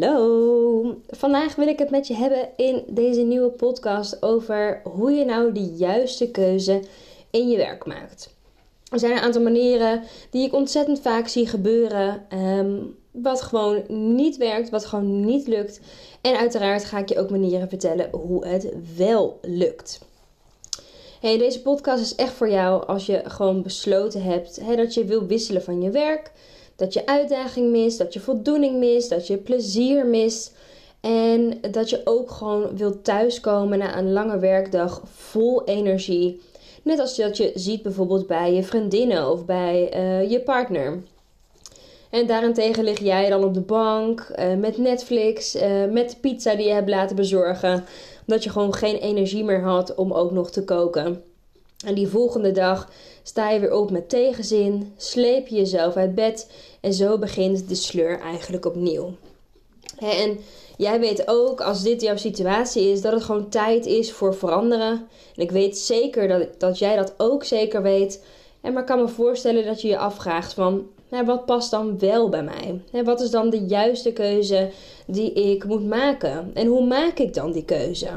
Hallo! Vandaag wil ik het met je hebben in deze nieuwe podcast over hoe je nou de juiste keuze in je werk maakt. Er zijn een aantal manieren die ik ontzettend vaak zie gebeuren, ehm, wat gewoon niet werkt, wat gewoon niet lukt. En uiteraard ga ik je ook manieren vertellen hoe het wel lukt. Deze podcast is echt voor jou als je gewoon besloten hebt dat je wil wisselen van je werk dat je uitdaging mist, dat je voldoening mist, dat je plezier mist. En dat je ook gewoon wilt thuiskomen na een lange werkdag vol energie. Net als dat je ziet bijvoorbeeld bij je vriendinnen of bij uh, je partner. En daarentegen lig jij dan op de bank uh, met Netflix, uh, met de pizza die je hebt laten bezorgen. Omdat je gewoon geen energie meer had om ook nog te koken. En die volgende dag sta je weer op met tegenzin, sleep je jezelf uit bed en zo begint de sleur eigenlijk opnieuw. En jij weet ook, als dit jouw situatie is, dat het gewoon tijd is voor veranderen. En ik weet zeker dat, dat jij dat ook zeker weet. En maar ik kan me voorstellen dat je je afvraagt van, wat past dan wel bij mij? wat is dan de juiste keuze die ik moet maken? En hoe maak ik dan die keuze?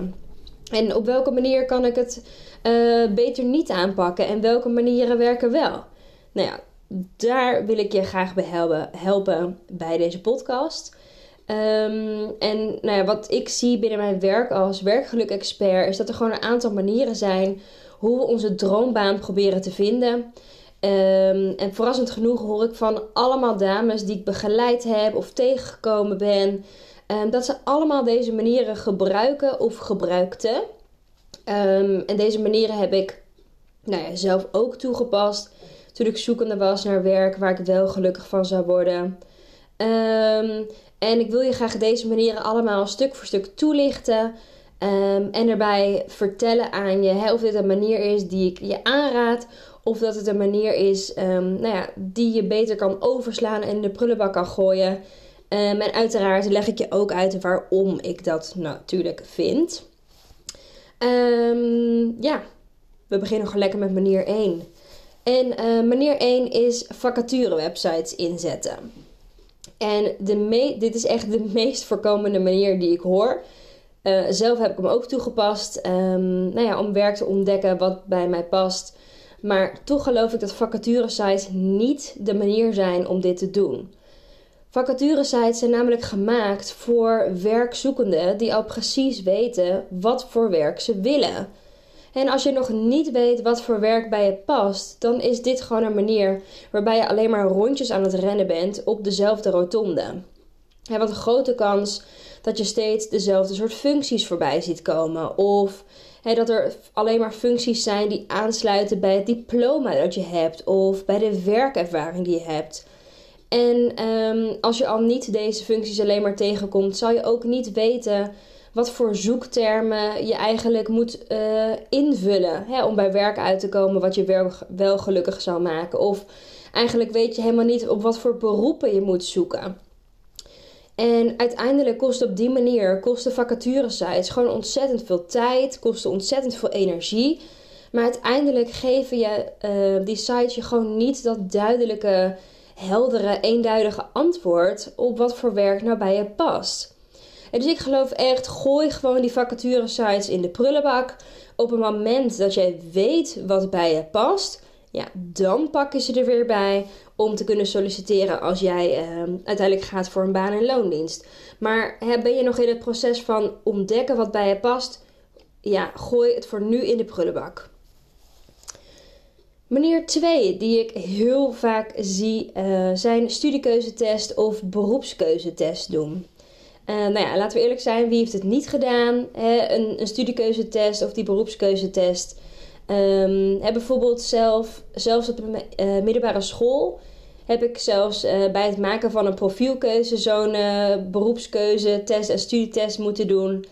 En op welke manier kan ik het uh, beter niet aanpakken en welke manieren werken wel? Nou ja, daar wil ik je graag bij helpen, helpen bij deze podcast. Um, en nou ja, wat ik zie binnen mijn werk als werkgeluk-expert is dat er gewoon een aantal manieren zijn hoe we onze droombaan proberen te vinden. Um, en verrassend genoeg hoor ik van allemaal dames die ik begeleid heb of tegengekomen ben, um, dat ze allemaal deze manieren gebruiken of gebruikten. Um, en deze manieren heb ik nou ja, zelf ook toegepast toen ik zoekende was naar werk waar ik wel gelukkig van zou worden. Um, en ik wil je graag deze manieren allemaal stuk voor stuk toelichten. En erbij vertellen aan je hè, of dit een manier is die ik je aanraad. Of dat het een manier is nou ja, die je beter kan overslaan en in de prullenbak kan gooien. En uiteraard leg ik je ook uit waarom ik dat natuurlijk vind. Um, ja, we beginnen gewoon lekker met manier 1. En uh, manier 1 is vacaturewebsites inzetten. En de dit is echt de meest voorkomende manier die ik hoor. Uh, zelf heb ik hem ook toegepast. Um, nou ja, om werk te ontdekken wat bij mij past. Maar toch geloof ik dat vacaturesites niet de manier zijn om dit te doen. Vacaturesites zijn namelijk gemaakt voor werkzoekenden die al precies weten wat voor werk ze willen. En als je nog niet weet wat voor werk bij je past, dan is dit gewoon een manier waarbij je alleen maar rondjes aan het rennen bent op dezelfde rotonde. Hebt een grote kans dat je steeds dezelfde soort functies voorbij ziet komen. Of dat er alleen maar functies zijn die aansluiten bij het diploma dat je hebt. Of bij de werkervaring die je hebt. En um, als je al niet deze functies alleen maar tegenkomt, zal je ook niet weten wat voor zoektermen je eigenlijk moet uh, invullen hè, om bij werk uit te komen wat je wel, wel gelukkig zou maken. Of eigenlijk weet je helemaal niet op wat voor beroepen je moet zoeken. En uiteindelijk kost op die manier, kosten vacaturesites gewoon ontzettend veel tijd, kosten ontzettend veel energie. Maar uiteindelijk geven je, uh, die sites je gewoon niet dat duidelijke heldere, eenduidige antwoord op wat voor werk nou bij je past. En dus ik geloof echt, gooi gewoon die vacature sites in de prullenbak. Op het moment dat jij weet wat bij je past, ja, dan pak je ze er weer bij om te kunnen solliciteren als jij uh, uiteindelijk gaat voor een baan- en loondienst. Maar hè, ben je nog in het proces van ontdekken wat bij je past? Ja, gooi het voor nu in de prullenbak. Manier 2 die ik heel vaak zie uh, zijn studiekeuzetest of beroepskeuzetest doen. Uh, nou ja, laten we eerlijk zijn, wie heeft het niet gedaan? Hè? Een, een studiekeuzetest of die beroepskeuzetest. Um, heb bijvoorbeeld zelf, zelfs op de uh, middelbare school heb ik zelfs bij het maken van een profielkeuze zo'n uh, beroepskeuze test en studietest moeten doen.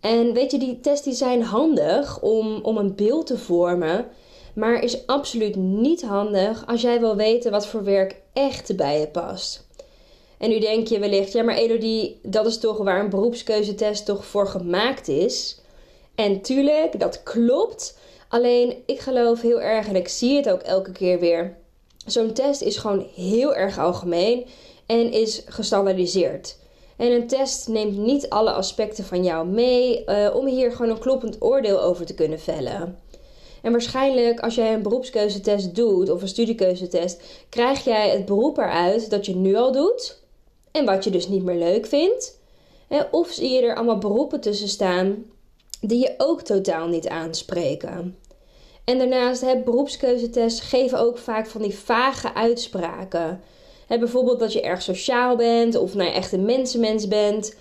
En weet je, die tests die zijn handig om, om een beeld te vormen. Maar is absoluut niet handig als jij wil weten wat voor werk echt bij je past. En nu denk je wellicht, ja maar Elodie, dat is toch waar een beroepskeuzetest toch voor gemaakt is. En tuurlijk, dat klopt. Alleen ik geloof heel erg en ik zie het ook elke keer weer. Zo'n test is gewoon heel erg algemeen en is gestandaardiseerd. En een test neemt niet alle aspecten van jou mee uh, om hier gewoon een kloppend oordeel over te kunnen vellen. En waarschijnlijk als jij een beroepskeuzetest doet of een studiekeuzetest, krijg jij het beroep eruit dat je nu al doet en wat je dus niet meer leuk vindt. Of zie je er allemaal beroepen tussen staan die je ook totaal niet aanspreken. En daarnaast, hè, beroepskeuzetests geven ook vaak van die vage uitspraken. Bijvoorbeeld dat je erg sociaal bent of nou, echt een mensenmens bent.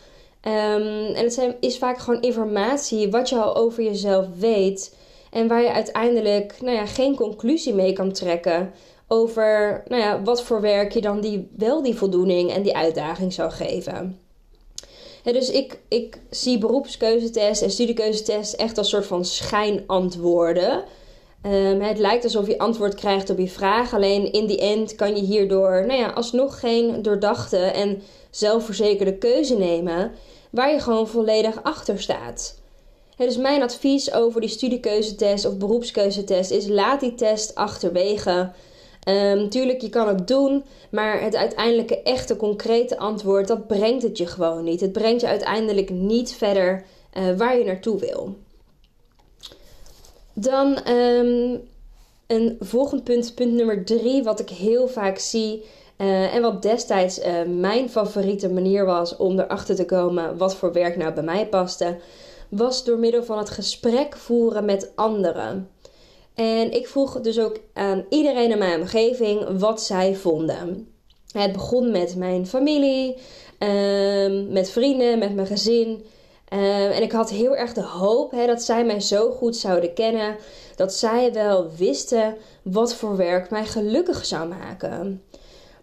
Um, en het zijn, is vaak gewoon informatie wat je al over jezelf weet. En waar je uiteindelijk nou ja, geen conclusie mee kan trekken over nou ja, wat voor werk je dan die, wel die voldoening en die uitdaging zou geven. dus ik, ik zie beroepskeuzetest en studiekeuzetest echt als soort van schijnantwoorden. Um, het lijkt alsof je antwoord krijgt op je vraag, alleen in die end kan je hierdoor nou ja, alsnog geen doordachte en zelfverzekerde keuze nemen waar je gewoon volledig achter staat. Dus mijn advies over die studiekeuzetest of beroepskeuzetest is: laat die test achterwege. Um, tuurlijk, je kan het doen, maar het uiteindelijke echte concrete antwoord, dat brengt het je gewoon niet. Het brengt je uiteindelijk niet verder uh, waar je naartoe wil. Dan um, een volgend punt, punt nummer drie, wat ik heel vaak zie. Uh, en wat destijds uh, mijn favoriete manier was om erachter te komen wat voor werk nou bij mij paste, was door middel van het gesprek voeren met anderen. En ik vroeg dus ook aan iedereen in mijn omgeving wat zij vonden. Het begon met mijn familie, uh, met vrienden, met mijn gezin. Uh, en ik had heel erg de hoop dat zij mij zo goed zouden kennen. Dat zij wel wisten wat voor werk mij gelukkig zou maken.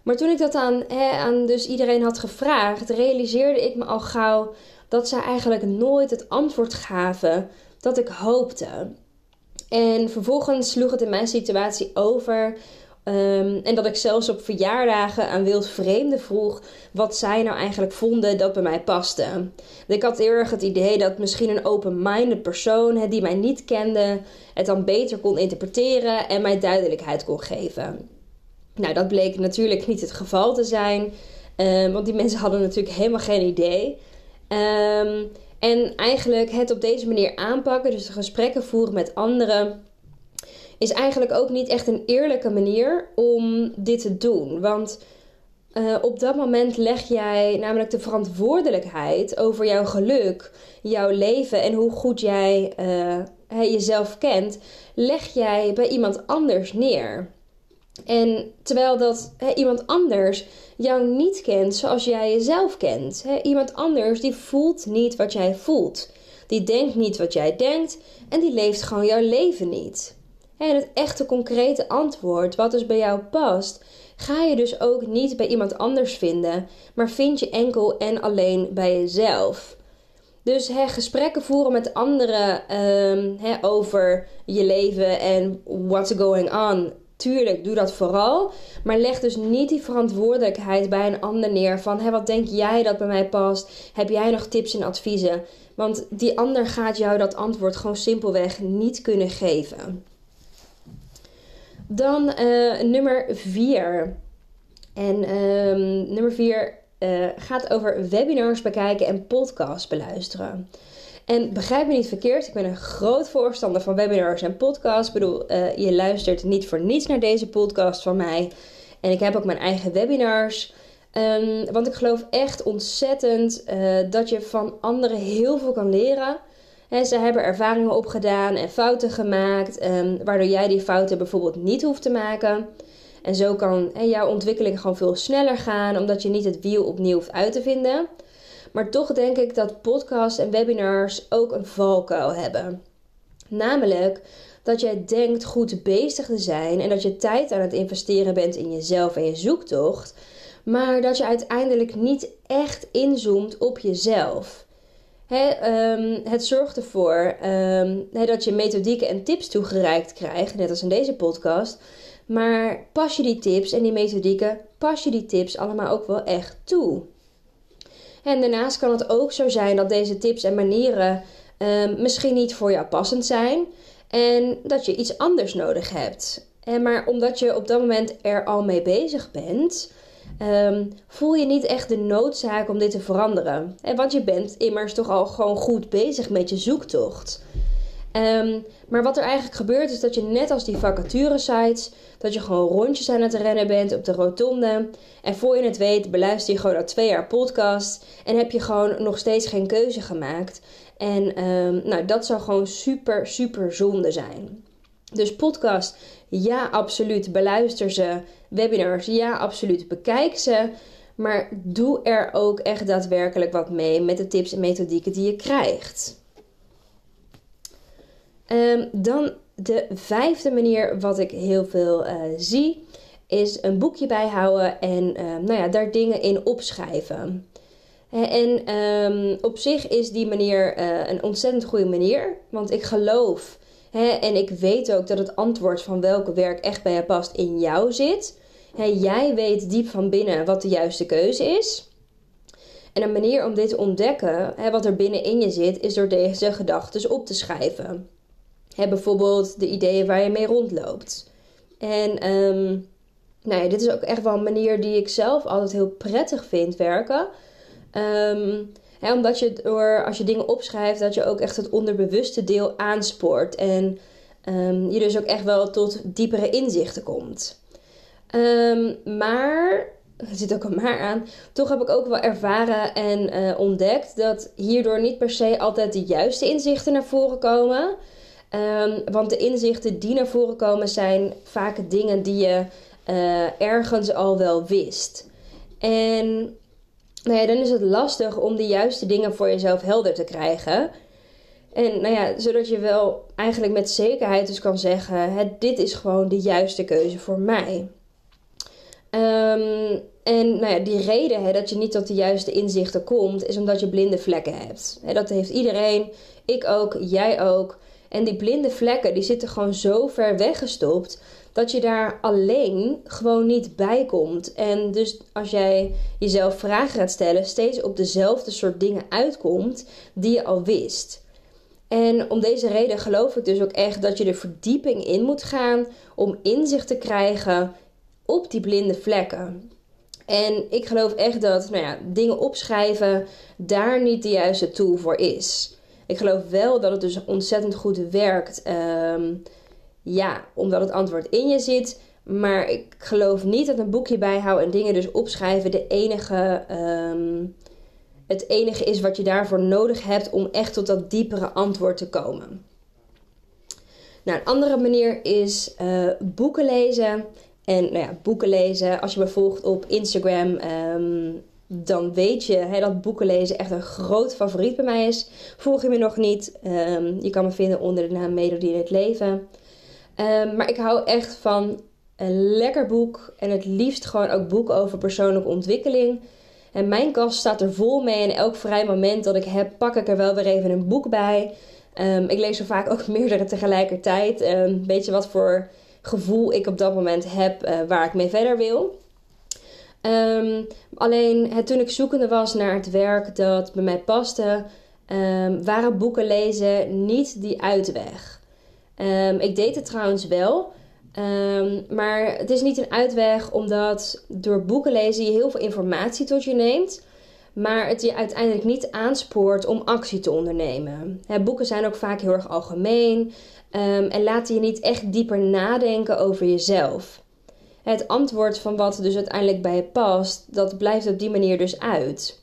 Maar toen ik dat aan, aan dus iedereen had gevraagd, realiseerde ik me al gauw dat zij eigenlijk nooit het antwoord gaven dat ik hoopte. En vervolgens sloeg het in mijn situatie over. Um, en dat ik zelfs op verjaardagen aan wild vreemden vroeg wat zij nou eigenlijk vonden dat bij mij paste. Ik had heel erg het idee dat misschien een open-minded persoon die mij niet kende het dan beter kon interpreteren en mij duidelijkheid kon geven. Nou, dat bleek natuurlijk niet het geval te zijn, um, want die mensen hadden natuurlijk helemaal geen idee. Um, en eigenlijk het op deze manier aanpakken, dus de gesprekken voeren met anderen, is eigenlijk ook niet echt een eerlijke manier om dit te doen. Want uh, op dat moment leg jij namelijk de verantwoordelijkheid over jouw geluk, jouw leven en hoe goed jij uh, jezelf kent, leg jij bij iemand anders neer. En terwijl dat iemand anders jou niet kent zoals jij jezelf kent. iemand anders die voelt niet wat jij voelt. Die denkt niet wat jij denkt en die leeft gewoon jouw leven niet. En het echte concrete antwoord, wat dus bij jou past, ga je dus ook niet bij iemand anders vinden, maar vind je enkel en alleen bij jezelf. Dus gesprekken voeren met anderen hè, over je leven en what's going on Tuurlijk, doe dat vooral. Maar leg dus niet die verantwoordelijkheid bij een ander neer. Van hé, wat denk jij dat bij mij past? Heb jij nog tips en adviezen? Want die ander gaat jou dat antwoord gewoon simpelweg niet kunnen geven. Dan uh, nummer 4. En um, nummer 4 uh, eh, gaat over webinars bekijken en podcasts beluisteren. En begrijp me niet verkeerd, ik ben een groot voorstander van webinars en podcasts. Ik bedoel, uh, je luistert niet voor niets naar deze podcast van mij. En ik heb ook mijn eigen webinars. Um, want ik geloof echt ontzettend uh, dat je van anderen heel veel kan leren. En ze hebben ervaringen opgedaan en fouten gemaakt, um, waardoor jij die fouten bijvoorbeeld niet hoeft te maken. En zo kan jouw ontwikkeling gewoon veel sneller gaan, omdat je niet het wiel opnieuw hoeft uit te vinden. Maar toch denk ik dat podcasts en webinars ook een valkuil hebben. Namelijk dat jij denkt goed bezig te zijn en dat je tijd aan het investeren bent in jezelf en je zoektocht, maar dat je uiteindelijk niet echt inzoomt op jezelf. Ehm, het zorgt ervoor um, dat je methodieken en tips toegereikt krijgt, net als in deze podcast. Maar pas je die tips en die methodieken, pas je die tips allemaal ook wel echt toe? En daarnaast kan het ook zo zijn dat deze tips en manieren um, misschien niet voor jou passend zijn en dat je iets anders nodig hebt. En maar omdat je op dat moment er al mee bezig bent, um, voel je niet echt de noodzaak om dit te veranderen. En want je bent immers toch al gewoon goed bezig met je zoektocht. Um, maar wat er eigenlijk gebeurt is dat je net als die vacature sites, dat je gewoon rondjes aan het rennen bent op de rotonde. En voor je het weet beluister je gewoon al twee jaar podcast en heb je gewoon nog steeds geen keuze gemaakt. En um, nou, dat zou gewoon super, super zonde zijn. Dus podcast, ja, absoluut. Beluister ze. Webinars, ja, absoluut. Bekijk ze. Maar doe er ook echt daadwerkelijk wat mee met de tips en methodieken die je krijgt. Um, dan de vijfde manier wat ik heel veel uh, zie, is een boekje bijhouden en uh, nou ja, daar dingen in opschrijven. En um, op zich is die manier uh, een ontzettend goede manier, want ik geloof en ik weet ook dat het antwoord van welke werk echt bij je past in jou zit. jij weet diep van binnen wat de juiste keuze is. En een manier om dit te ontdekken, wat er binnenin je zit, is door deze gedachten op te schrijven. Bijvoorbeeld de ideeën waar je mee rondloopt. En um, nou ja, dit is ook echt wel een manier die ik zelf altijd heel prettig vind werken. Um, omdat je door, als je dingen opschrijft, dat je ook echt het onderbewuste deel aanspoort. En um, je dus ook echt wel tot diepere inzichten komt. Maar, er zit ook een maar aan, toch heb ik ook wel ervaren en uh, ontdekt dat hierdoor niet per se altijd de juiste inzichten naar voren komen. Um, want de inzichten die naar voren komen zijn vaak dingen die je uh, ergens al wel wist. En nou ja, dan is het lastig om de juiste dingen voor jezelf helder te krijgen. En nou ja, zodat je wel eigenlijk met zekerheid dus kan zeggen: dit is gewoon de juiste keuze voor mij. Um, en nou ja, die reden hè, dat je niet tot de juiste inzichten komt, is omdat je blinde vlekken hebt. Hè, dat heeft iedereen, ik ook, jij ook. En die blinde vlekken die zitten gewoon zo ver weggestopt dat je daar alleen gewoon niet bij komt. En dus als jij jezelf vragen gaat stellen, steeds op dezelfde soort dingen uitkomt die je al wist. En om deze reden geloof ik dus ook echt dat je de verdieping in moet gaan om inzicht te krijgen op die blinde vlekken. En ik geloof echt dat nou ja, dingen opschrijven daar niet de juiste tool voor is. Ik geloof wel dat het dus ontzettend goed werkt. Um, ja, omdat het antwoord in je zit. Maar ik geloof niet dat een boekje bijhouden en dingen dus opschrijven de enige, um, het enige is wat je daarvoor nodig hebt om echt tot dat diepere antwoord te komen. Nou, een andere manier is uh, boeken lezen. En nou ja, boeken lezen, als je me volgt op Instagram, um, dan weet je hè, dat boeken lezen echt een groot favoriet bij mij is. Volg je me nog niet? Um, je kan me vinden onder de naam Melodie in het Leven. Um, maar ik hou echt van een lekker boek. En het liefst gewoon ook boeken over persoonlijke ontwikkeling. En mijn kast staat er vol mee. En elk vrij moment dat ik heb, pak ik er wel weer even een boek bij. Um, ik lees zo vaak ook meerdere tegelijkertijd. Weet je wat voor gevoel ik op dat moment heb uh, waar ik mee verder wil. Um, alleen het, toen ik zoekende was naar het werk dat bij mij paste, waren boeken lezen niet die uitweg. Um, ik deed het trouwens wel. Maar het is niet een uitweg omdat door boeken lezen je heel veel informatie tot je neemt. Maar het je uiteindelijk niet aanspoort om actie te ondernemen. boeken zijn ook vaak heel erg algemeen. En laten je niet echt dieper nadenken over jezelf. Het antwoord van wat dus uiteindelijk bij je past, dat blijft op die manier dus uit.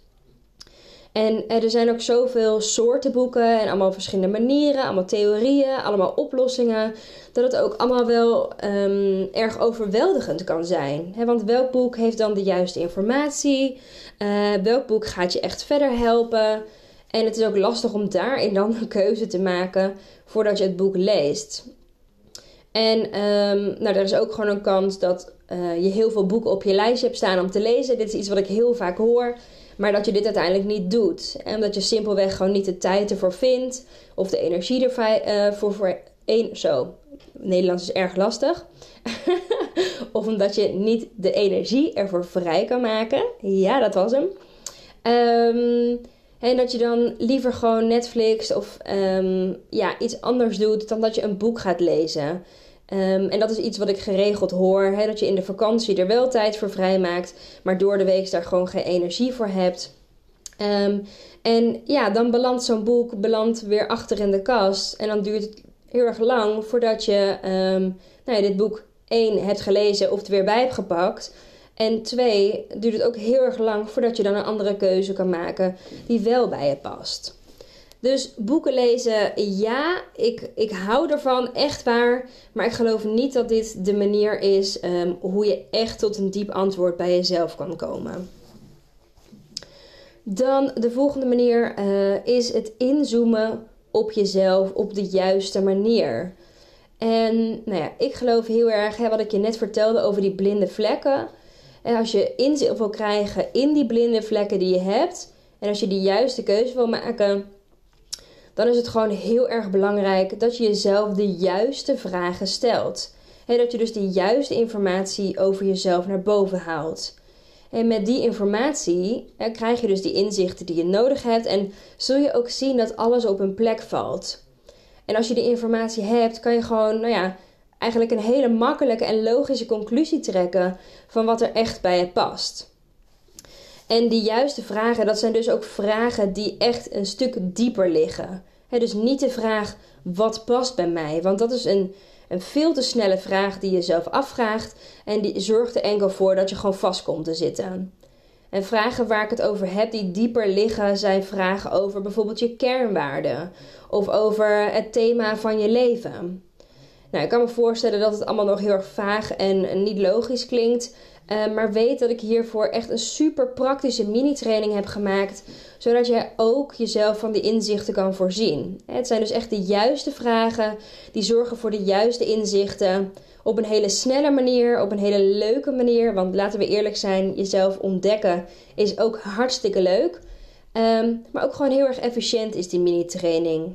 En er zijn ook zoveel soorten boeken en allemaal verschillende manieren, allemaal theorieën, allemaal oplossingen, dat het ook allemaal wel um, erg overweldigend kan zijn. want welk boek heeft dan de juiste informatie? Uh, welk boek gaat je echt verder helpen? En het is ook lastig om daarin dan een keuze te maken voordat je het boek leest. En ehm, nou, er is ook gewoon een kans dat uh, je heel veel boeken op je lijstje hebt staan om te lezen. Dit is iets wat ik heel vaak hoor. Maar dat je dit uiteindelijk niet doet. En omdat je simpelweg gewoon niet de tijd ervoor vindt. Of de energie ervoor uh, voor, één. Zo. Nederlands is erg lastig. of omdat je niet de energie ervoor vrij kan maken. Ja, dat was hem. Um, en dat je dan liever gewoon Netflix of um, ja, iets anders doet dan dat je een boek gaat lezen. Um, en dat is iets wat ik geregeld hoor. Dat je in de vakantie er wel tijd voor vrijmaakt, maar door de week daar gewoon geen energie voor hebt. Um, en ja, dan belandt zo'n boek belandt weer achter in de kast. En dan duurt het heel erg lang voordat je nou ja, dit boek één hebt gelezen of er weer bij hebt gepakt. En twee, duurt het ook heel erg lang voordat je dan een andere keuze kan maken die wel bij je past. Dus boeken lezen, ja, ik, ik hou ervan, echt waar. Maar ik geloof niet dat dit de manier is um, hoe je echt tot een diep antwoord bij jezelf kan komen. Dan de volgende manier uh, is het inzoomen op jezelf op de juiste manier. En nou ja, ik geloof heel erg, hè, wat ik je net vertelde over die blinde vlekken. En als je inzicht wil krijgen in die blinde vlekken die je hebt, en als je die juiste keuze wil maken, dan is het gewoon heel erg belangrijk dat je jezelf de juiste vragen stelt. En dat je dus de juiste informatie over jezelf naar boven haalt. En met die informatie krijg je dus die inzichten die je nodig hebt en zul je ook zien dat alles op een plek valt. En als je die informatie hebt, kan je gewoon, nou ja, eigenlijk een hele makkelijke en logische conclusie trekken van wat er echt bij je past. En die juiste vragen, dat zijn dus ook vragen die echt een stuk dieper liggen. dus niet de vraag wat past bij mij, want dat is een, een veel te snelle vraag die je zelf afvraagt en die zorgt er enkel voor dat je gewoon vast komt te zitten. En vragen waar ik het over heb die dieper liggen zijn vragen over bijvoorbeeld je kernwaarden of over het thema van je leven. Nou, ik kan me voorstellen dat het allemaal nog heel erg vaag en niet logisch klinkt. Uh, maar weet dat ik hiervoor echt een super praktische mini-training heb gemaakt. Zodat jij ook jezelf van die inzichten kan voorzien. Het zijn dus echt de juiste vragen die zorgen voor de juiste inzichten. Op een hele snelle manier, op een hele leuke manier. Want laten we eerlijk zijn, jezelf ontdekken is ook hartstikke leuk. Um, maar ook gewoon heel erg efficiënt is die mini-training.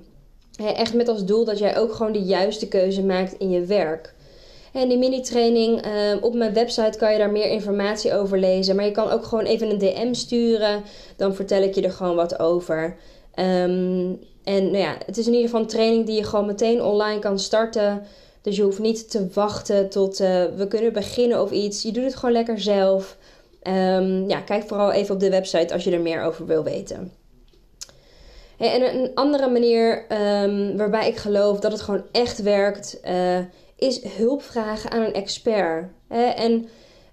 Echt met als doel dat jij ook gewoon de juiste keuze maakt in je werk. En die mini-training, uh, op mijn website kan je daar meer informatie over lezen. Maar je kan ook gewoon even een DM sturen. Dan vertel ik je er gewoon wat over. Um, en nou ja, het is in ieder geval een training die je gewoon meteen online kan starten. Dus je hoeft niet te wachten tot uh, we kunnen beginnen of iets. Je doet het gewoon lekker zelf. Um, ja, kijk vooral even op de website als je er meer over wil weten. En een andere manier um, waarbij ik geloof dat het gewoon echt werkt, uh, is hulp vragen aan een expert. En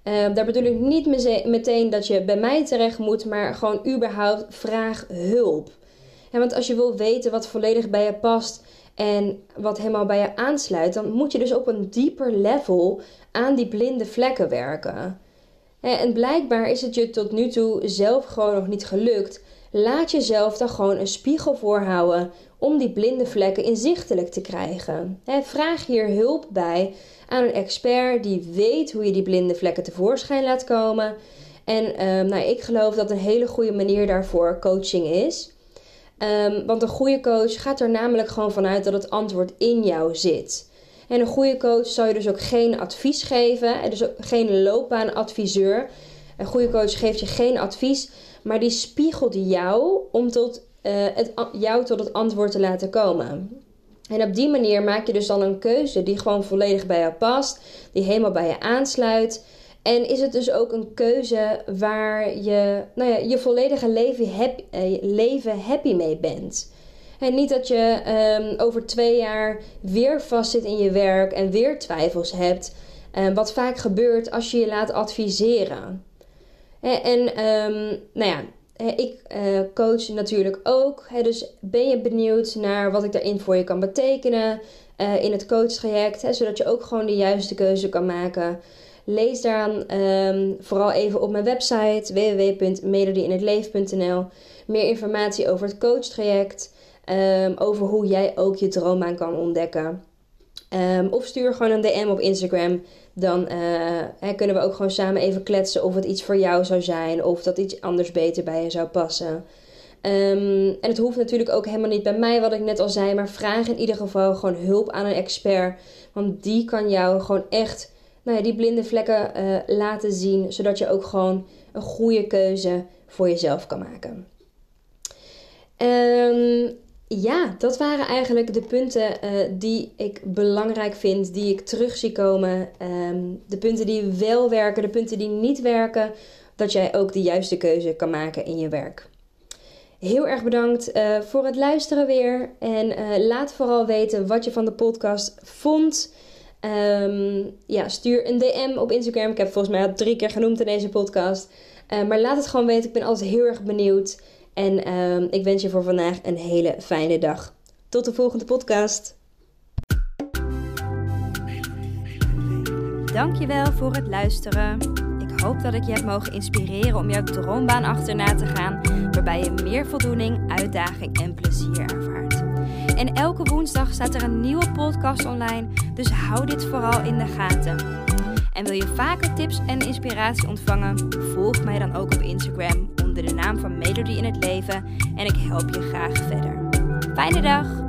uh, daar bedoel ik niet meteen dat je bij mij terecht moet, maar gewoon überhaupt vraag hulp. want als je wil weten wat volledig bij je past en wat helemaal bij je aansluit, dan moet je dus op een dieper level aan die blinde vlekken werken. En blijkbaar is het je tot nu toe zelf gewoon nog niet gelukt Laat jezelf dan gewoon een spiegel voorhouden om die blinde vlekken inzichtelijk te krijgen. vraag hier hulp bij aan een expert die weet hoe je die blinde vlekken tevoorschijn laat komen. En ehm, nou, ik geloof dat een hele goede manier daarvoor coaching is. Um, want een goede coach gaat er namelijk gewoon vanuit dat het antwoord in jou zit. En een goede coach zal je dus ook geen advies geven, en dus ook geen loopbaanadviseur. Een goede coach geeft je geen advies, maar die spiegelt jou om tot, het, jou tot het antwoord te laten komen. En op die manier maak je dus dan een keuze die gewoon volledig bij jou past, die helemaal bij je aansluit. En is het dus ook een keuze waar je nou ja, je volledige leven happy, leven happy mee bent. En niet dat je um, over twee jaar weer vastzit in je werk en weer twijfels hebt. Um, wat vaak gebeurt als je je laat adviseren. En um, nou ja, ik uh, coach natuurlijk ook. dus ben je benieuwd naar wat ik daarin voor je kan betekenen uh, in het coachtraject, zodat je ook gewoon de juiste keuze kan maken. Lees daaraan um, vooral even op mijn website www.melodieinhetleven.nl meer informatie over het coachtraject, um, over hoe jij ook je droombaan kan ontdekken. Ehm, of stuur gewoon een DM op Instagram. Dan uh, kunnen we ook gewoon samen even kletsen of het iets voor jou zou zijn. Of dat iets anders beter bij je zou passen. Ehm, en het hoeft natuurlijk ook helemaal niet bij mij, wat ik net al zei. Maar vraag in ieder geval gewoon hulp aan een expert. Want die kan jou gewoon echt nou ja, die blinde vlekken uh, laten zien. Zodat je ook gewoon een goede keuze voor jezelf kan maken. Um, ja, dat waren eigenlijk de punten uh, die ik belangrijk vind, die ik terug zie komen. Um, de punten die wel werken, de punten die niet werken. Dat jij ook de juiste keuze kan maken in je werk. Heel erg bedankt uh, voor het luisteren weer. En uh, laat vooral weten wat je van de podcast vond. Um, ja, stuur een DM op Instagram. Ik heb volgens mij al drie keer genoemd in deze podcast. maar laat het gewoon weten. Ik ben altijd heel erg benieuwd. En uh, ik wens je voor vandaag een hele fijne dag. Tot de volgende podcast. Dankjewel voor het luisteren. Ik hoop dat ik je heb mogen inspireren om jouw droombaan achterna te gaan, waarbij je meer voldoening, uitdaging en plezier ervaart. En elke woensdag staat er een nieuwe podcast online, dus hou dit vooral in de gaten. En wil je vaker tips en inspiratie ontvangen? Volg mij dan ook op Instagram de naam van Melody in het Leven en ik help je graag verder. Fijne dag!